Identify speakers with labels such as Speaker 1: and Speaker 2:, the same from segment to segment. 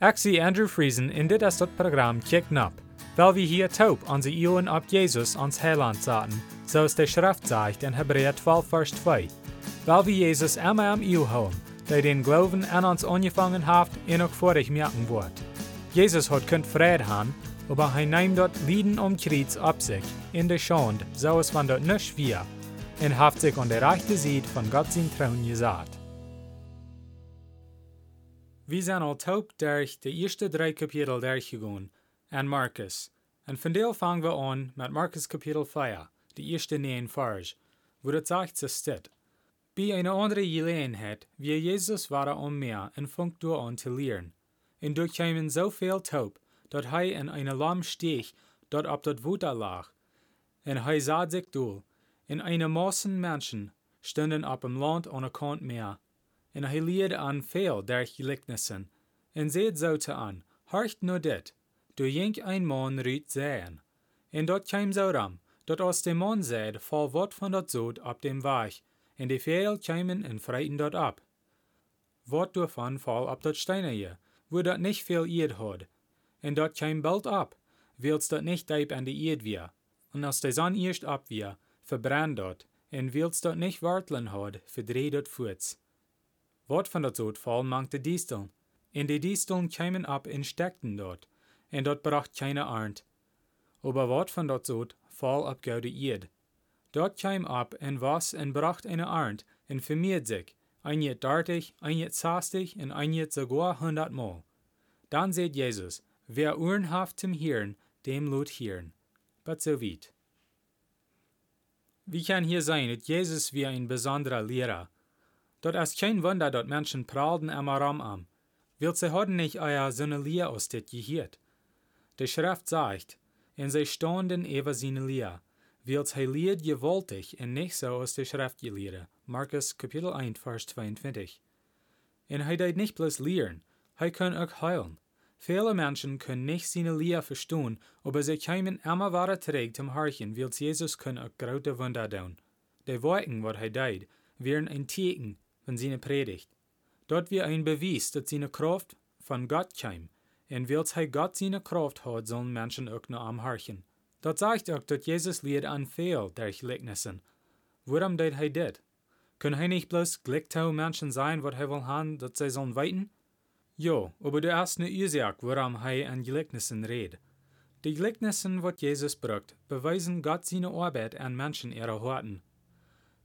Speaker 1: Zie Andrew Friesen in dit is dat programma Kick Nap, weil wir hier taub onze Ohren ab Jesus ans Heiland zaten, zoals de Schrift zegt in Hebräer 12 vers 2. Weil wir Jesus immer am Eeuw houden, der den Glauben an uns angefangen hat en ook vorig merken wordt. Jesus hat kunt vrede haben, aber hij neemt dort Lieden um Kreuz ab sich, in der Schande, so es van dort nicht wir, und haft sich an der rechte Seite von Gott sein Trauen gesagt. Wir sind al taub durch die ersten drei Kapitel durchgegangen an Markus. Und von der fangen wir an mit Markus Kapitel 4, die erste neun Vers, wo das sagt, so steht. Bei einer anderen Gelegenheit, wie Jesus war am Meer und funkt durch an zu lehren. Und dort kamen so viel taub, dat hij in eine lam steeg, dat op dat water lag. En hij sah sich doel, en eine Massen Menschen stonden op dem Land aan de kant meer. En leerde an veel der Gelijknissen, en zeet zo te an, harcht nur dit, du jink ein Mann riet sehen. En dort kwam zo ram, dat als de man zeid, val wat van dat zoot op dem Weg, en de veel kwamen en freiten dort ab. Wat daarvan val op dat steinerje, wo dat nicht veel eerd had, en dat kwam bald ab, wils dat nicht diep an de eerd weer. En als de zon eerst ab weer, verbrand dat, en wils dat nicht wartelen had, verdreht dat voets. Wat van dat zoot val mankte disteln, en de disteln kwamen ab en steckten dort, en dat bracht keine Arndt. Aber wat van val op gouden eerd. Dort kwam ab en was en bracht eine Arndt, en vermeerd sich, ein jet dartig, ein jet zastig, en ein jet sogar hundertmal. Dan seht Jesus, wer Ohren haft zum Hirn, dem lot Hirn. But so weit. Wie kann hier sein, dass Jesus wie ein besonderer Lehrer? Dort ist kein Wunder, dass Menschen pralden am Aram am. Will sie haben nicht euer Lehre aus dit gehört. Die Schrift sagt, und sie standen über seine Lehre, weil sie lehrt gewaltig und nicht so aus der Schrift gelehrt. Markus Kapitel 1, Vers 22. Und er deed nicht bloß lehren, er kann auch heilen. Viele Menschen können nicht seine verstehen, aber sie kämen immer weiter zurück zum Harchen, weil Jesus kann auch große Wunder tun. Die Worten, was er deed, wären ein Teken von seiner Predigt. Dort wir ein Beweis, dass seine Kraft von Gott kam, und weil er Gott seine Kraft hat, sollen Menschen auch noch am Harchen. Dort sagt auch, dass Jesus lehrt an viel der Gleichnissen. Warum deed er das? Können er nicht bloß Glücktau Menschen sein, was er will haben, dass sie sollen weiten? Ja, aber du hast eine Ursache, warum er an Gleichnissen redet. Die Gleichnissen, was Jesus brucht, beweisen Gott seine Arbeit an Menschen ihrer Horten.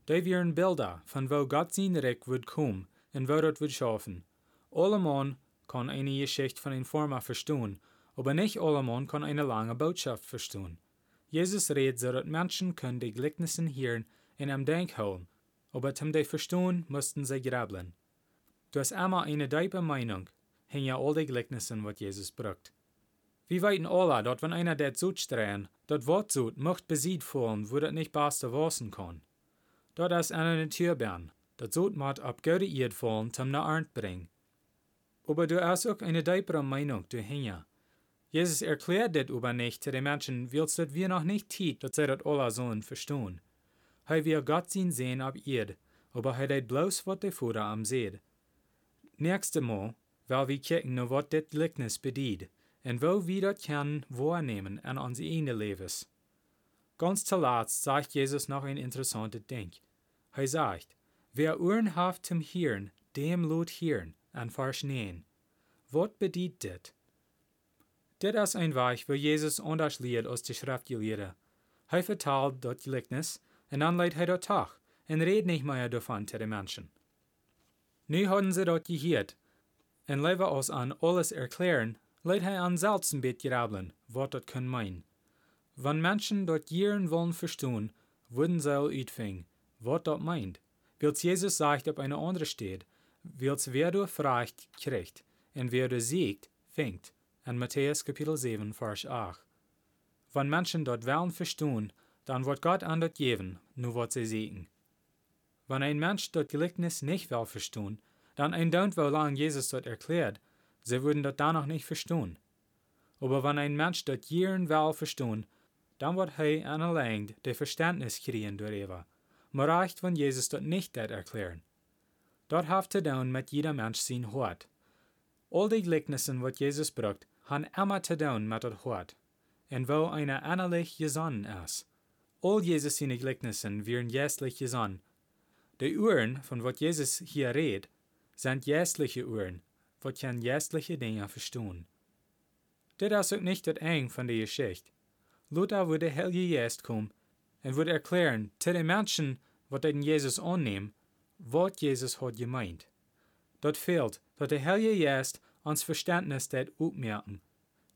Speaker 1: Die wären Bilder, von wo Gott sein Reich wird kommen und wo dort wird schaffen. Allemann kann eine Geschichte von einer Forma verstehen, aber nicht allemann kann eine lange Botschaft verstehen. Jesus redet, so dass Menschen können die Gleichnissen hören und am Denk holen, aber zum die verstehen, mussten sie grabeln. Du hast immer eine tiefe Meinung, hing ja all die Gleichnissen, was Jesus brucht. Wir weiten alle, dass wenn einer der Zut strehen, dat Wort zut, mocht besiegt fallen, wo dat nicht baste wasen kann. Dort ist einer Naturbern, dat Zut mat ab fallen, zum na Arndt bring. Aber du hast auch eine deipere Meinung, du hinja. Jesus erklärt dit aber nicht zu den Menschen, willst dat wir noch nicht tiet, dat sie dat alle sollen verstehen. Hij wir Gott zien sehen ab Erd, aber hij deed bloß wat de Vater am seht. Nächste Mal, weil wir kijken naar wat dit Gleichnis bedient, en wo wir dat können wahrnehmen an onze eigene Levens. Ganz zuletzt sagt Jesus noch ein interessantes Ding. Er sagt, wer Ohren hat zum Hirn, dem lot Hirn, an Vers 9. Wat bedient dit? Dit ist ein Weg, wo Jesus anders lehrt aus der Schriftgelehrte. Er vertelt das Gleichnis, und dann leidt er dort Tag, und redet nicht mehr davon zu den Menschen. Nu haben sie dort gehört, und lieber als an alles erklären, leidt er an selbst ein bisschen grabeln, was das kann meinen. Wenn Menschen dort Jieren wollen verstehen, würden sie uitfingen, was das meint. Wils Jesus sagt auf eine andere steht, wils wer du fragt, kriegt, und wer du siegt, fängt. In Matthäus Kapitel 7, Vers 8. Wenn Menschen dort wollen verstehen, dann wird Gott an dort geben, nur was sie siegen. Wenn ein Mensch dort Gleichnis nicht will verstehen, dann ein Daunt, wo lang Jesus dort erklärt, sie würden dort danach nicht verstehen. Aber wenn ein Mensch dort Jieren will verstehen, dann wird er an allein der Verständnis kriegen darüber. Man reicht, wenn Jesus dort nicht das erklären. Dort haft er dann mit jeder Mensch sein Hort. Al die gelijkenissen wat Jezus brukt, han immer te doen met het hart, en wo eine annerlich gesonnen is. Al Jezus zijn gelijkenissen wären jästlich gesonnen. De uren van wat Jezus hier redt, zijn jästliche uren, wat kan jästliche dingen verstaan. Dit is ook niet het eng van de Geschichte. Luther würde Heilige Geist kommen und würde erklären, zu den Menschen, wat den Jesus annehmen, wat Jesus hat gemeint. Dort fehlt, dat der Heilige Geist ans Verständnis det opmerken.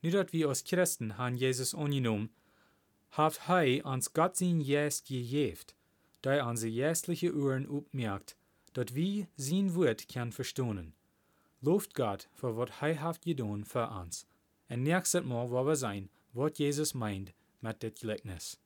Speaker 1: Nu dat wir als Christen han Jesus angenommen, haft hij ans Gott sein Geist gegeft, da er unsere geistliche Uhren opmerkt, dat wir sein Wort kann verstonen. Loft Gott für wat hij haft gedaan für uns. En nächstes Mal, wo wir sein, wat Jesus meint mit dit gelijknis.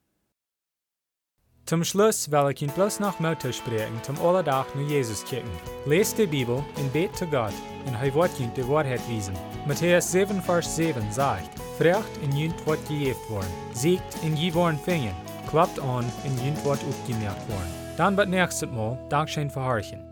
Speaker 1: Zum Schluss will ich ihn bloß noch Mutter sprechen, zum Alledach nur Jesus kicken. Lest die Bibel und bet zu Gott, und er wird ihn die Wahrheit wiesen. Matthäus 7, Vers 7 sagt, Frecht in jünt wird gejeft worden, siegt in je worden fingen, klappt an in jünt wird aufgemerkt worden. Dann wird nächstes Mal Dankeschön verharchen.